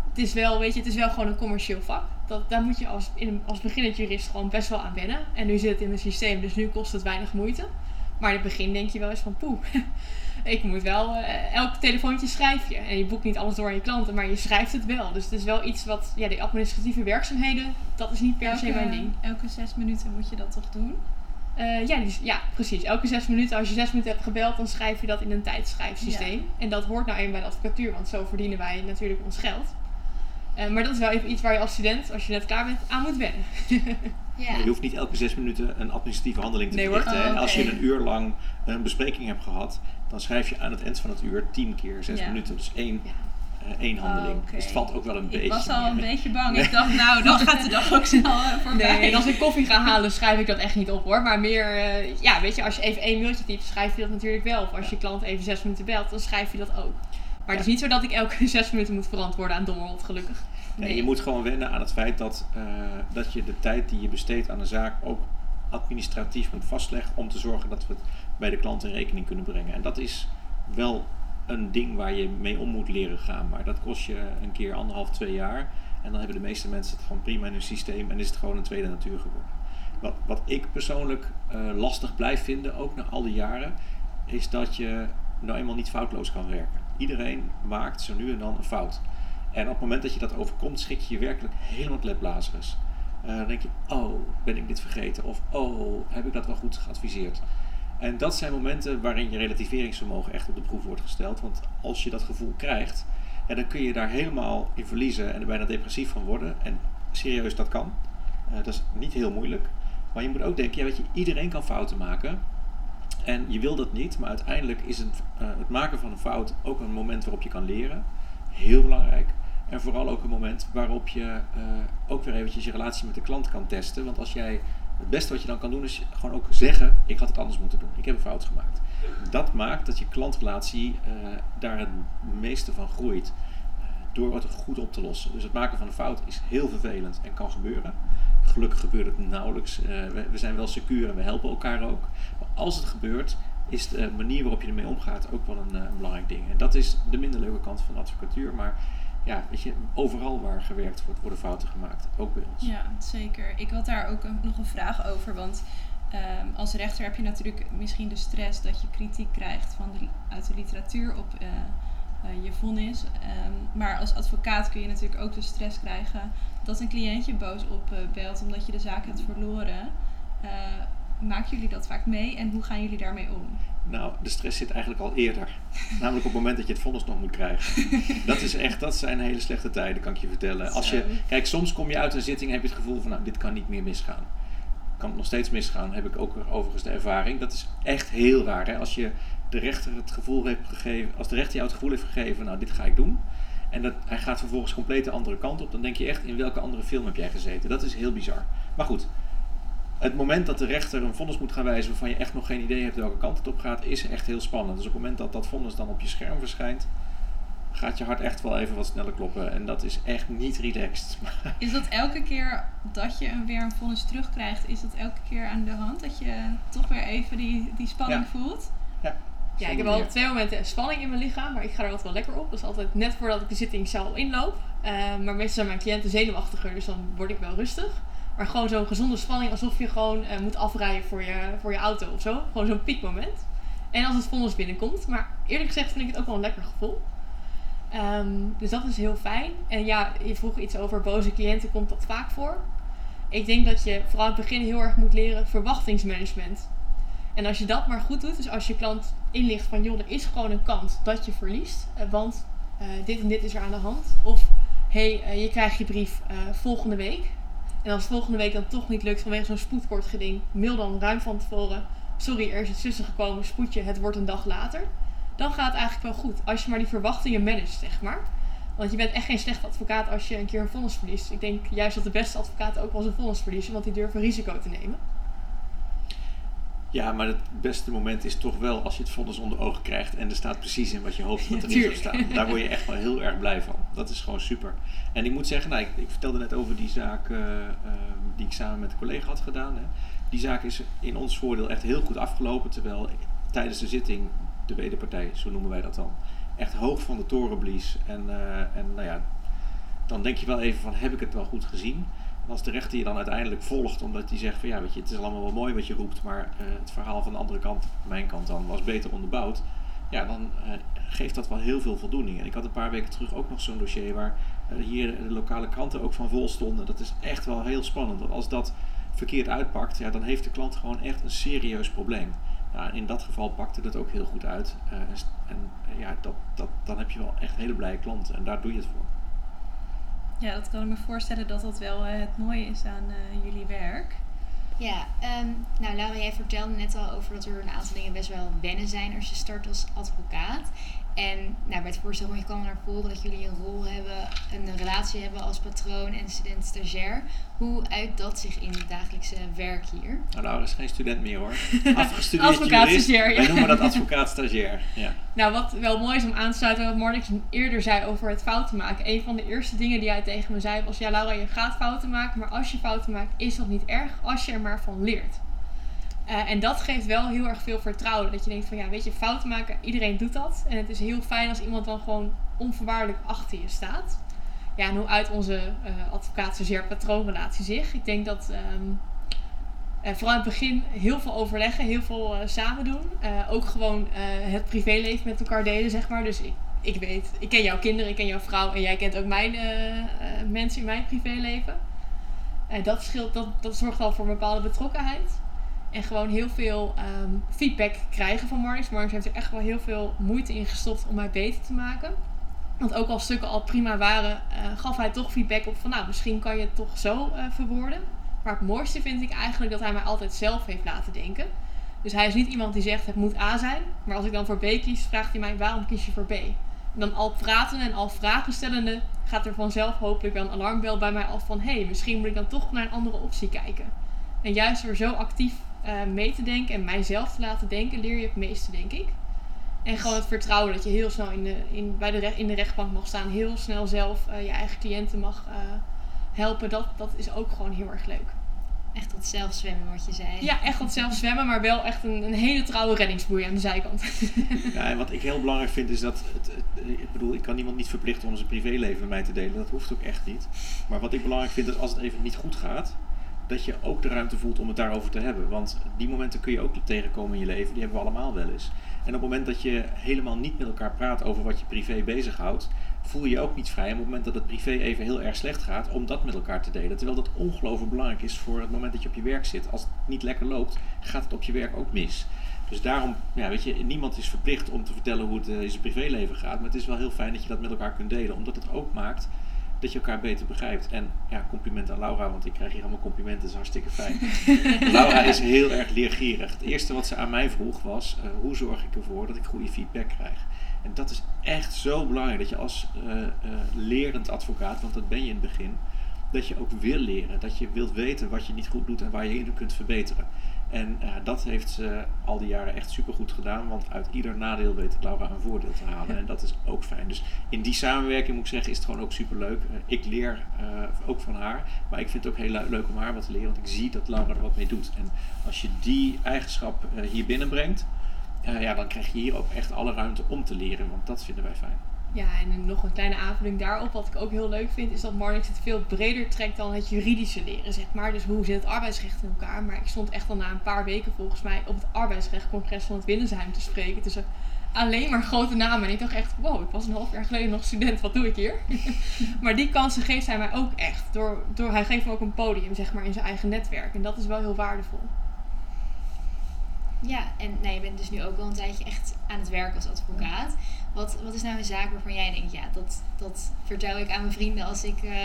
Het is wel, weet je, het is wel gewoon een commercieel vak. Dat, daar moet je als, in, als beginnend jurist gewoon best wel aan wennen. En nu zit het in het systeem, dus nu kost het weinig moeite. Maar in het begin denk je wel eens van poeh. Ik moet wel, eh, elk telefoontje schrijf je. En je boekt niet alles door aan je klanten, maar je schrijft het wel. Dus het is wel iets wat, ja, die administratieve werkzaamheden, dat is niet per se mijn ding. elke zes minuten moet je dat toch doen? Eh, ja, die- ja, precies. Elke zes minuten, als je zes minuten hebt gebeld, dan schrijf je dat in een tijdschrijfsysteem. En dat hoort nou eenmaal bij de advocatuur, want zo verdienen wij natuurlijk ons geld. Eh, maar dat is wel even iets waar je als student, als je net klaar bent, aan moet wennen. Ja. Je hoeft niet elke zes minuten een administratieve handeling te Nee, verrichten. Oh, Als je een uur lang een bespreking hebt gehad, dan schrijf je aan het eind van het uur tien keer zes Ja. minuten. Dus één, Ja. Één handeling. Oh. Dus het valt ook wel een beetje Ik was al een mee. beetje bang. Ik dacht, nou, dan gaat de dag ook snel eh, voorbij. Nee, en als ik koffie ga halen, schrijf ik dat echt niet op hoor. Maar meer, eh, ja, weet je, als je even één mailtje typt, schrijf je dat natuurlijk wel. Of als je klant even zes minuten belt, dan schrijf je dat ook. Maar het is niet zo dat ik elke zes minuten moet verantwoorden aan Dommerholt, gelukkig. Nee, je moet gewoon wennen aan het feit dat, eh, dat je de tijd die je besteedt aan een zaak ook administratief moet vastleggen om te zorgen dat we het bij de klant in rekening kunnen brengen. En dat is wel een ding waar je mee om moet leren gaan, maar dat kost je een keer anderhalf, twee jaar. En dan hebben de meeste mensen het gewoon prima in hun systeem en is het gewoon een tweede natuur geworden. Wat, wat ik persoonlijk eh, lastig blijf vinden, ook na al die jaren, is dat je nou eenmaal niet foutloos kan werken. Iedereen maakt zo nu en dan een fout. En op het moment dat je dat overkomt, schrik je je werkelijk helemaal klepblazers. Uh, dan denk je, oh, ben ik dit vergeten? Of, oh, heb ik dat wel goed geadviseerd? En dat zijn momenten waarin je relativeringsvermogen echt op de proef wordt gesteld. Want als je dat gevoel krijgt, ja, dan kun je daar helemaal in verliezen en er bijna depressief van worden. En serieus, dat kan. Uh, dat is niet heel moeilijk. Maar je moet ook denken, ja, weet je, iedereen kan fouten maken. En je wil dat niet, maar uiteindelijk is het, uh, het maken van een fout ook een moment waarop je kan leren. Heel belangrijk. En vooral ook een moment waarop je uh, ook weer eventjes je relatie met de klant kan testen. Want als jij het beste wat je dan kan doen is gewoon ook zeggen: ik had het anders moeten doen. Ik heb een fout gemaakt. Dat maakt dat je klantrelatie uh, daar het meeste van groeit. Uh, door het goed op te lossen. Dus het maken van een fout is heel vervelend en kan gebeuren. Gelukkig gebeurt het nauwelijks. We, we, zijn wel secuur en we helpen elkaar ook. Maar als het gebeurt, is de manier waarop je ermee omgaat ook wel een, een belangrijk ding. En dat is de minder leuke kant van advocatuur. Maar ja, weet je, overal waar gewerkt wordt, worden fouten gemaakt. Ook bij ons. Ja, zeker. Ik had daar ook nog een vraag over. Want um, als rechter heb je natuurlijk misschien de stress dat je kritiek krijgt van de, uit de literatuur op uh, uh, je vonnis. Um, maar als advocaat kun je natuurlijk ook de stress krijgen dat een cliëntje boos opbelt uh, omdat je de zaak hebt verloren. Maken jullie dat vaak mee en hoe gaan jullie daarmee om? Nou, de stress zit eigenlijk al eerder. Namelijk op het moment dat je het vonnis nog moet krijgen. Dat is echt, dat zijn hele slechte tijden, kan ik je vertellen. Als je, kijk, soms kom je uit een zitting en heb je het gevoel van, nou, dit kan niet meer misgaan. Kan het nog steeds misgaan, heb ik ook overigens de ervaring. Dat is echt heel raar. Hè? Als je de rechter het gevoel heeft gegeven, als de rechter jou het gevoel heeft gegeven, nou, dit ga ik doen. En dat, hij gaat vervolgens compleet de andere kant op. Dan denk je echt, in welke andere film heb jij gezeten? Dat is heel bizar. Maar goed, het moment dat de rechter een vonnis moet gaan wijzen waarvan je echt nog geen idee hebt welke kant het op gaat, is echt heel spannend. Dus op het moment dat dat vonnis dan op je scherm verschijnt, gaat je hart echt wel even wat sneller kloppen. En dat is echt niet relaxed. Is dat elke keer dat je weer een vonnis terugkrijgt, is dat elke keer aan de hand? Dat je toch weer even die, die spanning ja. voelt? Ja. Ja, ik heb al twee momenten spanning in mijn lichaam, maar ik ga er altijd wel lekker op. Dat is altijd net voordat ik de zittingzaal inloop. Uh, maar meestal zijn mijn cliënten zenuwachtiger, dus dan word ik wel rustig. Maar gewoon zo'n gezonde spanning alsof je gewoon uh, moet afrijden voor je, voor je auto of zo. Gewoon zo'n piekmoment. En als het vonnis binnenkomt. Maar eerlijk gezegd vind ik het ook wel een lekker gevoel. Um, dus dat is heel fijn. En ja, je vroeg iets over boze cliënten. Komt dat vaak voor? Ik denk dat je vooral het begin heel erg moet leren verwachtingsmanagement. En als je dat maar goed doet, dus als je klant inlicht van joh, er is gewoon een kans dat je verliest. Uh, want uh, dit en dit is er aan de hand. Of hé, hey, je krijgt je brief volgende week. En als het volgende week dan toch niet lukt vanwege zo'n spoedkortgeding, mail dan ruim van tevoren. Sorry, er is iets tussen gekomen, spoedje, het wordt een dag later. Dan gaat het eigenlijk wel goed. Als je maar die verwachtingen managt, zeg maar. Want je bent echt geen slechte advocaat als je een keer een vonnis verliest. Ik denk juist dat de beste advocaten ook wel eens een vonnis verliezen, want die durven risico te nemen. Ja, maar het beste moment is toch wel als je het vonnis onder ogen krijgt en er staat precies in wat je hoopt dat er in zou staan. Daar word je echt wel heel erg blij van. Dat is gewoon super. En ik moet zeggen, nou, ik, ik vertelde net over die zaak uh, uh, die ik samen met een collega had gedaan. Hè. Die zaak is in ons voordeel echt heel goed afgelopen, terwijl tijdens de zitting de wederpartij, zo noemen wij dat dan, echt hoog van de toren blies. En, uh, en nou ja, dan denk je wel even van, heb ik het wel goed gezien? Als de rechter je dan uiteindelijk volgt, omdat hij zegt van ja, weet je, het is allemaal wel mooi wat je roept, maar uh, het verhaal van de andere kant, mijn kant dan, was beter onderbouwd. Ja, dan uh, geeft dat wel heel veel voldoening. En ik had een paar weken terug ook nog zo'n dossier waar uh, hier de lokale kranten ook van vol stonden. Dat is echt wel heel spannend. Als dat verkeerd uitpakt, ja, dan heeft de klant gewoon echt een serieus probleem. Nou, in dat geval pakte het ook heel goed uit. en ja, dat, dat, dan heb je wel echt hele blije klanten. En daar doe je het voor. Ja, dat kan ik me voorstellen dat dat wel uh, het mooie is aan uh, jullie werk. Ja, um, nou Laura, jij vertelde net al over dat er een aantal dingen best wel wennen zijn als je start als advocaat. En nou, bij het voorstelrondje kwam naar voren dat jullie een rol hebben, een relatie hebben als patroon en student-stagiair. Hoe uit dat zich in het dagelijkse werk hier? Nou, Laura is geen student meer hoor. Afgestudeerd Advocaat jurist. stagiair, ja. Wij noemen dat advocaat stagiair. Ja. Nou, wat wel mooi is om aan te sluiten wat Marnix eerder zei over het fouten maken. Een van de eerste dingen die hij tegen me zei was: Ja, Laura, je gaat fouten maken, maar als je fouten maakt, is dat niet erg als je er maar van leert. Eh, en dat geeft wel heel erg veel vertrouwen. Dat je denkt van ja, weet je, fouten maken, iedereen doet dat. En het is heel fijn als iemand dan gewoon onvoorwaardelijk achter je staat. Ja, en hoe uit onze uh, advocaat patroonrelatie zich. Ik denk dat ehm, eh, vooral in het begin heel veel overleggen, heel veel samen doen. Ook gewoon het privéleven met elkaar delen, zeg maar. Dus ik, ik weet, ik ken jouw kinderen, ik ken jouw vrouw en jij kent ook mijn mensen in mijn privéleven. En dat, scheelt, dat, dat zorgt al voor een bepaalde betrokkenheid. En gewoon heel veel ehm, feedback krijgen van Marnix. Marnix heeft er echt wel heel veel moeite in gestopt om mij beter te maken. Want ook als stukken al prima waren, eh, gaf hij toch feedback op van nou, misschien kan je het toch zo eh, verwoorden. Maar het mooiste vind ik eigenlijk dat hij mij altijd zelf heeft laten denken. Dus hij is niet iemand die zegt het moet A zijn. Maar als ik dan voor B kies, vraagt hij mij waarom kies je voor B. En dan al praten en al vragen stellende gaat er vanzelf hopelijk wel een alarmbel bij mij af van hé, hey, misschien moet ik dan toch naar een andere optie kijken. En juist door zo actief eh, mee te denken en mijzelf te laten denken, leer je het meeste, denk ik. En gewoon het vertrouwen dat je heel snel in de, in, bij de, in de rechtbank mag staan, heel snel zelf eh, je eigen cliënten mag eh, helpen, dat, dat is ook gewoon heel erg leuk. Echt dat zelfzwemmen wat je zei. Ja, echt wat zelf zwemmen, maar wel echt een, een hele trouwe reddingsboei aan de zijkant. Ja, en wat ik heel belangrijk vind is dat, het, het- ik bedoel, ik kan niemand niet verplichten om zijn privéleven met mij te delen. Dat hoeft ook echt niet. Maar wat ik belangrijk vind is als het even niet goed gaat, dat je ook de ruimte voelt om het daarover te hebben. Want die momenten kun je ook tegenkomen in je leven, die hebben we allemaal wel eens. En op het moment dat je helemaal niet met elkaar praat over wat je privé bezighoudt, voel je je ook niet vrij. En op het moment dat het privé even heel erg slecht gaat, om dat met elkaar te delen. Terwijl dat ongelooflijk belangrijk is voor het moment dat je op je werk zit. Als het niet lekker loopt, gaat het op je werk ook mis. Dus daarom, ja, weet je, niemand is verplicht om te vertellen hoe het eh, in zijn privéleven gaat. Maar het is wel heel fijn dat je dat met elkaar kunt delen. Omdat het ook maakt dat je elkaar beter begrijpt. En ja, compliment aan Laura, want ik krijg hier allemaal complimenten. Dat is hartstikke fijn. Laura is heel erg leergierig. Het eerste wat ze aan mij vroeg was, eh, hoe zorg ik ervoor dat ik goede feedback krijg? En dat is echt zo belangrijk dat je als eh, eh, lerend advocaat, want dat ben je in het begin, dat je ook wil leren. Dat je wilt weten wat je niet goed doet en waar je in kunt verbeteren. En ja, dat heeft ze al die jaren echt supergoed gedaan, want uit ieder nadeel weet Laura een voordeel te halen. En dat is ook fijn. Dus in die samenwerking moet ik zeggen, is het gewoon ook superleuk. Eh, ik leer eh, ook van haar, maar ik vind het ook heel le- leuk om haar wat te leren, want ik zie dat Laura er wat mee doet. En als je die eigenschap eh, hier binnenbrengt, eh, ja, dan krijg je hier ook echt alle ruimte om te leren, want dat vinden wij fijn. Ja, en nog een kleine aanvulling daarop. Wat ik ook heel leuk vind, is dat Marnix het veel breder trekt dan het juridische leren, zeg maar. Dus hoe zit het arbeidsrecht in elkaar? Maar ik stond echt al na een paar weken volgens mij op het arbeidsrechtcongres van het Willensheim te spreken. Tussen alleen maar grote namen. En ik dacht echt, wow, ik was een half jaar geleden nog student, wat doe ik hier? maar die kansen geeft hij mij ook echt. Door, door, hij geeft me ook een podium, zeg maar, in zijn eigen netwerk. En dat is wel heel waardevol. Ja, en nou, je bent dus nu ook al een tijdje echt aan het werk als advocaat. Wat, wat is nou een zaak waarvan jij denkt, ja, dat, dat vertel ik aan mijn vrienden als ik eh,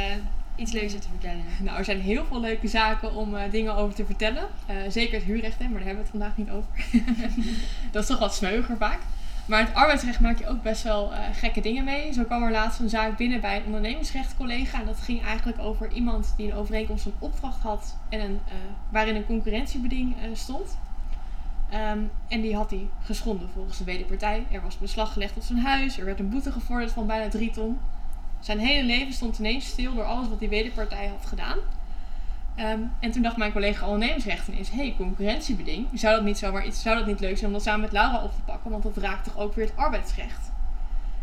iets leuks heb te vertellen? Nou, er zijn heel veel leuke zaken om eh, dingen over te vertellen. Eh, zeker het huurrecht, hè, maar daar hebben we het vandaag niet over. dat is toch wat smeuiger vaak. Maar het arbeidsrecht maak je ook best wel gekke dingen mee. Zo kwam er laatst een zaak binnen bij een ondernemingsrechtcollega. En dat ging eigenlijk over iemand die een overeenkomst van opdracht had en een, waarin een concurrentiebeding stond. Ehm, en die had hij geschonden volgens de wederpartij. Er was beslag gelegd op zijn huis. Er werd een boete gevorderd van bijna drie ton. Zijn hele leven stond ineens stil door alles wat die wederpartij had gedaan. Ehm, en toen dacht mijn collega ondernemingsrecht ineens, hey, concurrentiebeding. Zou dat niet zomaar iets, zou dat niet leuk zijn om dat samen met Laura op te pakken? Want dat raakt toch ook weer het arbeidsrecht.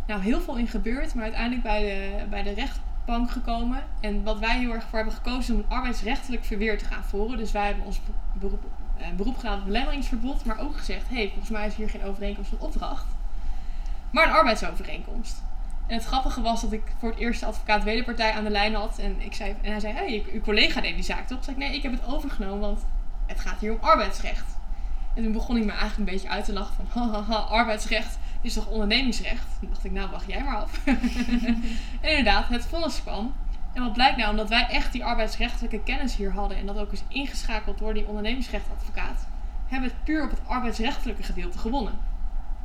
Nou, heel veel in gebeurd, maar uiteindelijk bij de, bij de rechtbank gekomen. En wat wij heel erg voor hebben gekozen is om een arbeidsrechtelijk verweer te gaan voeren. Dus wij hebben ons beroep, eh, beroep gedaan op belemmeringsverbod, maar ook gezegd, hey, volgens mij is hier geen overeenkomst van opdracht. Maar een arbeidsovereenkomst. En het grappige was dat ik voor het eerst de advocaat wederpartij aan de lijn had. En, ik zei, en hij zei, hey, uw collega deed die zaak toch? Zei ik, nee, ik heb het overgenomen, want het gaat hier om arbeidsrecht. En toen begon ik me eigenlijk een beetje uit te lachen van, hahaha, arbeidsrecht is toch ondernemingsrecht? Toen dacht ik, nou wacht jij maar af. en inderdaad, het vonnis kwam. En wat blijkt nou, omdat wij echt die arbeidsrechtelijke kennis hier hadden en dat ook is ingeschakeld door die ondernemingsrechtadvocaat, hebben we het puur op het arbeidsrechtelijke gedeelte gewonnen.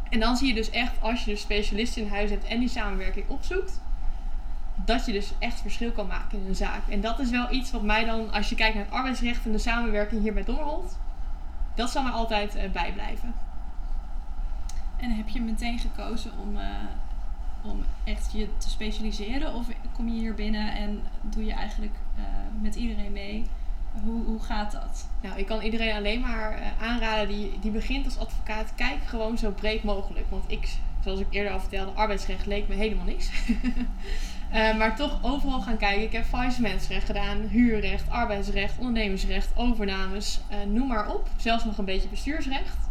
En dan zie je dus echt, als je dus specialisten in huis hebt en die samenwerking opzoekt, dat je dus echt verschil kan maken in een zaak. En dat is wel iets wat mij dan, als je kijkt naar het arbeidsrecht en de samenwerking hier bij Dommerholt, dat zal mij altijd uh, bijblijven. En heb je meteen gekozen om, uh, om echt je te specialiseren? Of kom je hier binnen en doe je eigenlijk uh, met iedereen mee? Hoe, hoe gaat dat? Nou, ik kan iedereen alleen maar aanraden die, die begint als advocaat. Kijk gewoon zo breed mogelijk. Want ik, zoals ik eerder al vertelde, arbeidsrecht leek me helemaal niks. Uh, maar toch overal gaan kijken. Ik heb faillissementsrecht gedaan, huurrecht, arbeidsrecht, ondernemersrecht, overnames, noem maar op. Zelfs nog een beetje bestuursrecht.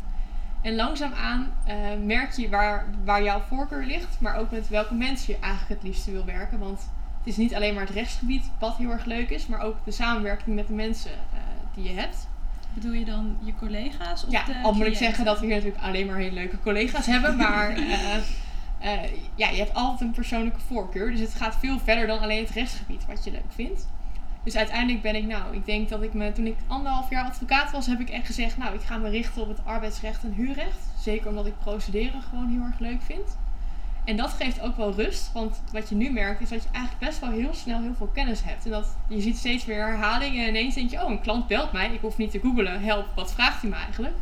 En langzaamaan uh, merk je waar, waar jouw voorkeur ligt, maar ook met welke mensen je eigenlijk het liefste wil werken. Want het is niet alleen maar het rechtsgebied wat heel erg leuk is, maar ook de samenwerking met de mensen die je hebt. Bedoel je dan je collega's? Of ja, de al moet ik zeggen dat we hier natuurlijk alleen maar hele leuke collega's hebben, maar uh, ja, je hebt altijd een persoonlijke voorkeur. Dus het gaat veel verder dan alleen het rechtsgebied wat je leuk vindt. Dus uiteindelijk ben ik, nou, ik denk dat ik me, toen ik anderhalf jaar advocaat was, heb ik echt gezegd, nou, ik ga me richten op het arbeidsrecht en huurrecht. Zeker omdat ik procederen gewoon heel erg leuk vind. En dat geeft ook wel rust, want wat je nu merkt is dat je eigenlijk best wel heel snel heel veel kennis hebt. En dat je ziet steeds weer herhalingen en ineens denk je, oh, een klant belt mij, ik hoef niet te googlen, help, wat vraagt hij me eigenlijk?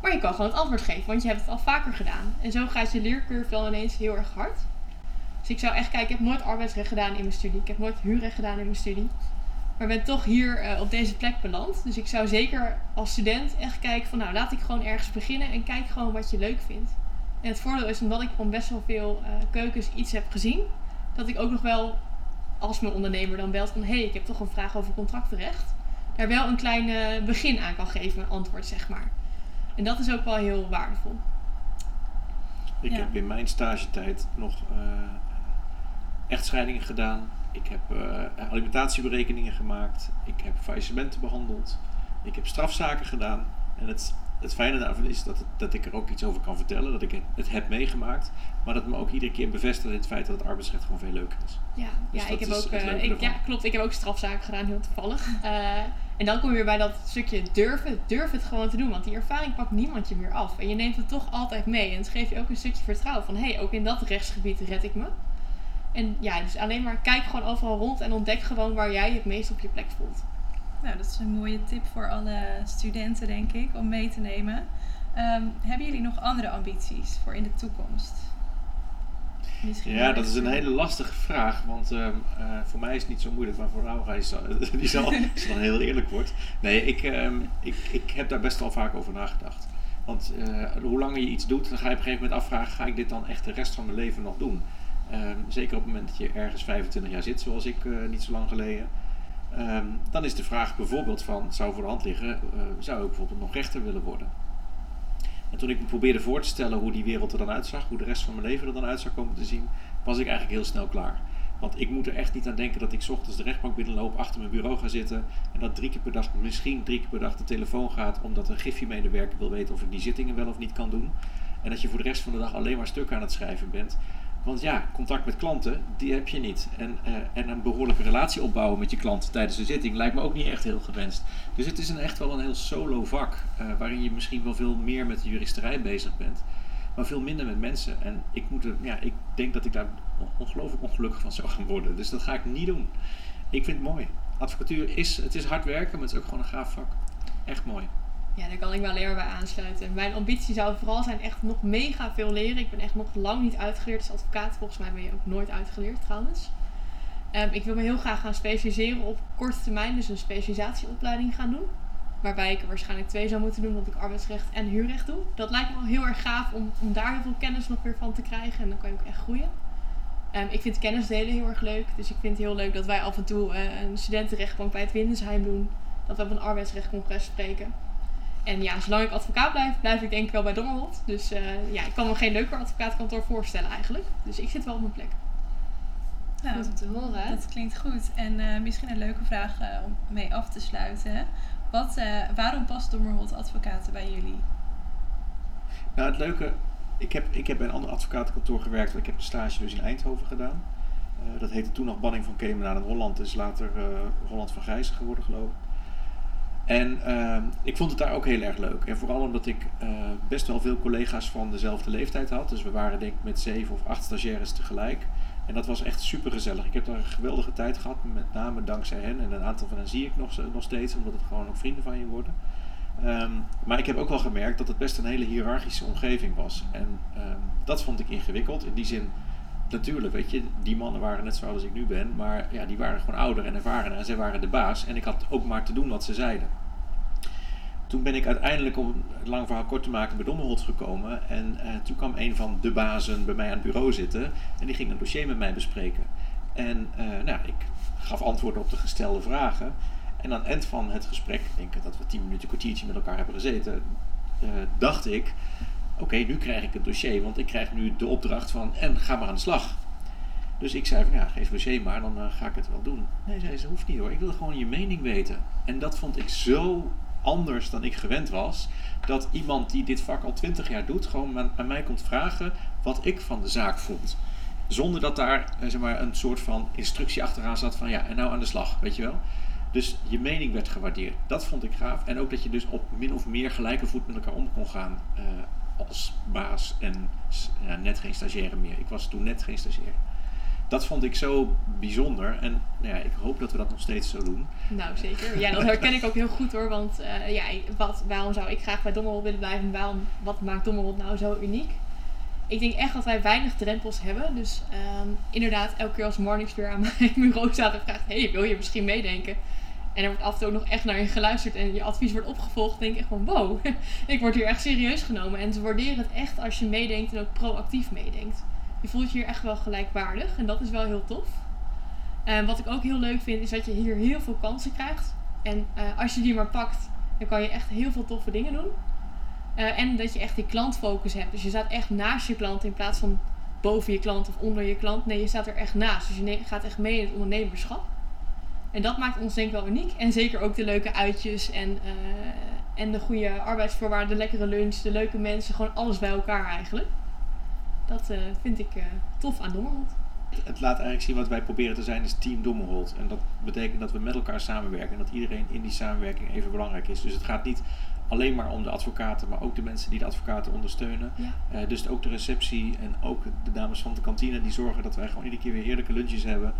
Maar je kan gewoon het antwoord geven, want je hebt het al vaker gedaan. En zo gaat je leercurve wel ineens heel erg hard. Dus ik zou echt kijken, ik heb nooit arbeidsrecht gedaan in mijn studie. Ik heb nooit huurrecht gedaan in mijn studie. Maar ben toch hier uh, op deze plek beland. Dus ik zou zeker als student echt kijken van nou laat ik gewoon ergens beginnen en kijk gewoon wat je leuk vindt. En het voordeel is omdat ik van best wel veel uh, keukens iets heb gezien, dat ik ook nog wel als mijn ondernemer dan belt van hé hey, ik heb toch een vraag over contractenrecht. Daar wel een klein uh, begin aan kan geven, een antwoord zeg maar. En dat is ook wel heel waardevol. Ik ja. heb in mijn stagetijd nog echtscheidingen gedaan. Ik heb uh, alimentatieberekeningen gemaakt. Ik heb faillissementen behandeld. Ik heb strafzaken gedaan. En het, het fijne daarvan is dat, het, dat ik er ook iets over kan vertellen. Dat ik het, het, heb meegemaakt. Maar dat me ook iedere keer bevestigt in het feit dat het arbeidsrecht gewoon veel leuker is. Ja, dus ja, ik heb ook, uh, ik, ja klopt. Ik heb ook strafzaken gedaan, heel toevallig. En dan kom je weer bij dat stukje durven. Durf het gewoon te doen. Want die ervaring pakt niemand je meer af. En je neemt het toch altijd mee. En het geeft je ook een stukje vertrouwen. Van hé, hey, ook in dat rechtsgebied red ik me. En ja, dus alleen maar kijk gewoon overal rond. En ontdek gewoon waar jij het meest op je plek voelt. Nou, dat is een mooie tip voor alle studenten, denk ik, om mee te nemen. Um, hebben jullie nog andere ambities voor in de toekomst? Misschien ja, dat is een hele lastige vraag. Want um, uh, voor mij is het niet zo moeilijk, maar voor Laura is die zal, als dan heel eerlijk wordt. Nee, ik, um, ik, ik heb daar best wel vaak over nagedacht. Want uh, hoe langer je iets doet, dan ga je op een gegeven moment afvragen: ga ik dit dan echt de rest van mijn leven nog doen? Um, zeker op het moment dat je ergens 25 jaar zit, zoals ik uh, niet zo lang geleden. dan is de vraag bijvoorbeeld van, zou voor de hand liggen, zou ik bijvoorbeeld nog rechter willen worden? En toen ik me probeerde voor te stellen hoe die wereld er dan uitzag, hoe de rest van mijn leven er dan uit zou komen te zien, was ik eigenlijk heel snel klaar. Want ik moet er echt niet aan denken dat ik ochtends de rechtbank binnenloop, achter mijn bureau ga zitten en dat drie keer per dag, misschien drie keer per dag de telefoon gaat omdat een gifje-medewerker wil weten of ik die zittingen wel of niet kan doen. En dat je voor de rest van de dag alleen maar stukken aan het schrijven bent. Want ja, contact met klanten, die heb je niet. En, uh, en een behoorlijke relatie opbouwen met je klant tijdens de zitting lijkt me ook niet echt heel gewenst. Dus het is een, echt wel een heel solo vak, uh, waarin je misschien wel veel meer met de juristerij bezig bent, maar veel minder met mensen. En ik, moet er, ja, ik denk dat ik daar ongelooflijk ongelukkig van zou gaan worden. Dus dat ga ik niet doen. Ik vind het mooi. Advocatuur is, het is hard werken, maar het is ook gewoon een gaaf vak. Echt mooi. Ja, daar kan ik me alleen maar bij aansluiten. Mijn ambitie zou vooral zijn echt nog mega veel leren. Ik ben echt nog lang niet uitgeleerd als advocaat. Volgens mij ben je ook nooit uitgeleerd trouwens. Um, ik wil me heel graag gaan specialiseren op korte termijn. Dus een specialisatieopleiding gaan doen. Waarbij ik er waarschijnlijk twee zou moeten doen, omdat ik arbeidsrecht en huurrecht doe. Dat lijkt me wel heel erg gaaf om, daar heel veel kennis nog weer van te krijgen. En dan kan je ook echt groeien. Um, ik vind kennis delen heel erg leuk. Dus ik vind het heel leuk dat wij af en toe uh, een studentenrechtbank bij het Windesheim doen. Dat we op een arbeidsrechtcongres spreken. En ja, zolang ik advocaat blijf, blijf ik denk ik wel bij Dommerholt. Dus uh, ja, ik kan me geen leuker advocaatkantoor voorstellen eigenlijk. Dus ik zit wel op mijn plek. Nou, goed om te horen. Dat klinkt goed. En uh, misschien een leuke vraag uh, om mee af te sluiten. Wat, waarom past Dommerholt advocaten bij jullie? Nou, het leuke... Ik heb, ik heb bij een ander advocatenkantoor gewerkt. Ik heb de stage dus in Eindhoven gedaan. dat heette toen nog Banning van Kemenaan en Holland. is later Holland van Gijzen geworden, geloof ik. En ehm, ik vond het daar ook heel erg leuk. En vooral omdat ik eh, best wel veel collega's van dezelfde leeftijd had. Dus we waren denk ik met zeven of acht stagiaires tegelijk. En dat was echt super gezellig. Ik heb daar een geweldige tijd gehad, met name dankzij hen. En een aantal van hen zie ik nog, nog steeds, omdat het gewoon ook vrienden van je worden. Ehm, maar ik heb ook wel gemerkt dat het best een hele hiërarchische omgeving was. En ehm, dat vond ik ingewikkeld. In die zin, natuurlijk, weet je, die mannen waren net zoals ik nu ben. Maar ja, die waren gewoon ouder en ervaren en zij waren de baas. En ik had ook maar te doen wat ze zeiden. Toen ben ik uiteindelijk, om het lang verhaal kort te maken, bij Dommerholt gekomen. En uh, toen kwam een van de bazen bij mij aan het bureau zitten. En die ging een dossier met mij bespreken. En uh, nou, ik gaf antwoorden op de gestelde vragen. En aan het eind van het gesprek, ik dat we tien minuten, kwartiertje met elkaar hebben gezeten, uh, dacht ik, oké, nu krijg ik het dossier, want ik krijg nu de opdracht van, en ga maar aan de slag. Dus ik zei van, ja, geef dossier maar, dan uh, ga ik het wel doen. Nee, zei ze, hoeft niet hoor, ik wil gewoon je mening weten. En dat vond ik zo anders dan ik gewend was, dat iemand die dit vak al twintig jaar doet, gewoon aan, mij komt vragen wat ik van de zaak vond. Zonder dat daar zeg maar, een soort van instructie achteraan zat van, ja, en nou aan de slag, weet je wel. Dus je mening werd gewaardeerd. Dat vond ik gaaf. En ook dat je dus op min of meer gelijke voet met elkaar om kon gaan uh, als baas en net geen stagiaire meer. Ik was toen net geen stagiaire. Dat vond ik zo bijzonder en nou ja, ik hoop dat we dat nog steeds zo doen. Nou zeker. Ja, dat herken ik ook heel goed hoor. Want uh, ja, wat, waarom zou ik graag bij Dommerholt willen blijven? Waarom, wat maakt Dommerholt nou zo uniek? Ik denk echt dat wij weinig drempels hebben. Dus um, inderdaad, elke keer als Marnix aan mijn bureau staat en vraagt: Hey, wil je misschien meedenken? En er wordt af en toe ook nog echt naar je geluisterd en je advies wordt opgevolgd. denk ik gewoon, wow, ik word hier echt serieus genomen. En ze waarderen het echt als je meedenkt en ook proactief meedenkt. Je voelt je hier echt wel gelijkwaardig en dat is wel heel tof. En wat ik ook heel leuk vind, is dat je hier heel veel kansen krijgt. En uh, als je die maar pakt, dan kan je echt heel veel toffe dingen doen. Uh, en dat je echt die klantfocus hebt. Dus je staat echt naast je klant in plaats van boven je klant of onder je klant. Nee, je staat er echt naast. Dus je gaat echt mee in het ondernemerschap. En dat maakt ons denk ik wel uniek. En zeker ook de leuke uitjes en, uh, en de goede arbeidsvoorwaarden, de lekkere lunch, de leuke mensen, gewoon alles bij elkaar eigenlijk. Dat uh, vind ik uh, tof aan Dommerholt. Het laat eigenlijk zien wat wij proberen te zijn, is Team Dommerholt. En dat betekent dat we met elkaar samenwerken en dat iedereen in die samenwerking even belangrijk is. Dus het gaat niet alleen maar om de advocaten, maar ook de mensen die de advocaten ondersteunen. Ja. Uh, dus ook de receptie en ook de dames van de kantine die zorgen dat wij gewoon iedere keer weer heerlijke lunches hebben.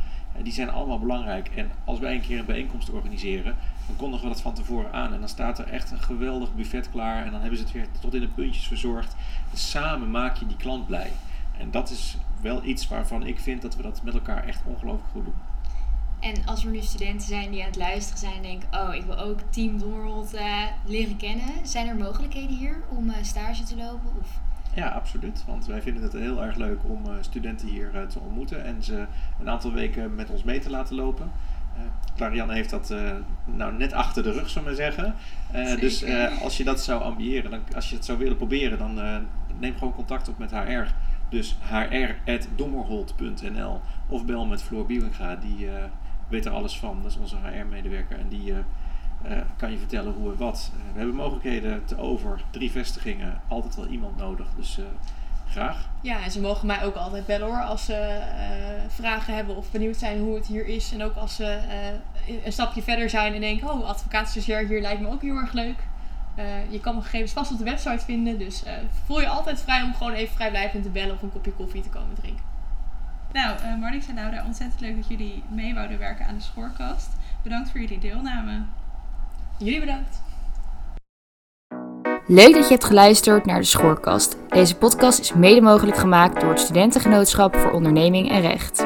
Die zijn allemaal belangrijk. En als wij een keer een bijeenkomst organiseren, dan kondigen we dat van tevoren aan. En dan staat er echt een geweldig buffet klaar. En dan hebben ze het weer tot in de puntjes verzorgd. Samen maak je die klant blij. En dat is wel iets waarvan ik vind dat we dat met elkaar echt ongelooflijk goed doen. En als er nu studenten zijn die aan het luisteren zijn en denken, oh, ik wil ook Team Doorholt uh, leren kennen. Zijn er mogelijkheden hier om uh, stage te lopen? Of? Ja, absoluut. Want wij vinden het heel erg leuk om uh, studenten hier te ontmoeten en ze een aantal weken met ons mee te laten lopen. Clarianne heeft dat nou net achter de rug, zullen we zeggen. dus als je dat zou ambiëren, dan, als je het zou willen proberen, dan neem gewoon contact op met HR. Dus hr.dommerholt.nl of bel met Floor Biewenga, die weet er alles van. Dat is onze HR-medewerker en die kan je vertellen hoe en wat. Uh, we hebben mogelijkheden te over, drie vestigingen, altijd wel iemand nodig. Dus graag. Ja, en ze mogen mij ook altijd bellen hoor, als ze vragen hebben of benieuwd zijn hoe het hier is. En ook als ze een stapje verder zijn en denken, oh, advocaatstagiair hier lijkt me ook heel erg leuk. je kan mijn gegevens vast op de website vinden, dus voel je altijd vrij om gewoon even vrijblijvend te bellen of een kopje koffie te komen drinken. Nou, uh, Marnix en Laura, ontzettend leuk dat jullie mee wouden werken aan de Schoorkast. Bedankt voor jullie deelname. Jullie bedankt. Leuk dat je hebt geluisterd naar de Schoorkast. Deze podcast is mede mogelijk gemaakt door het Studentengenootschap voor Onderneming en Recht.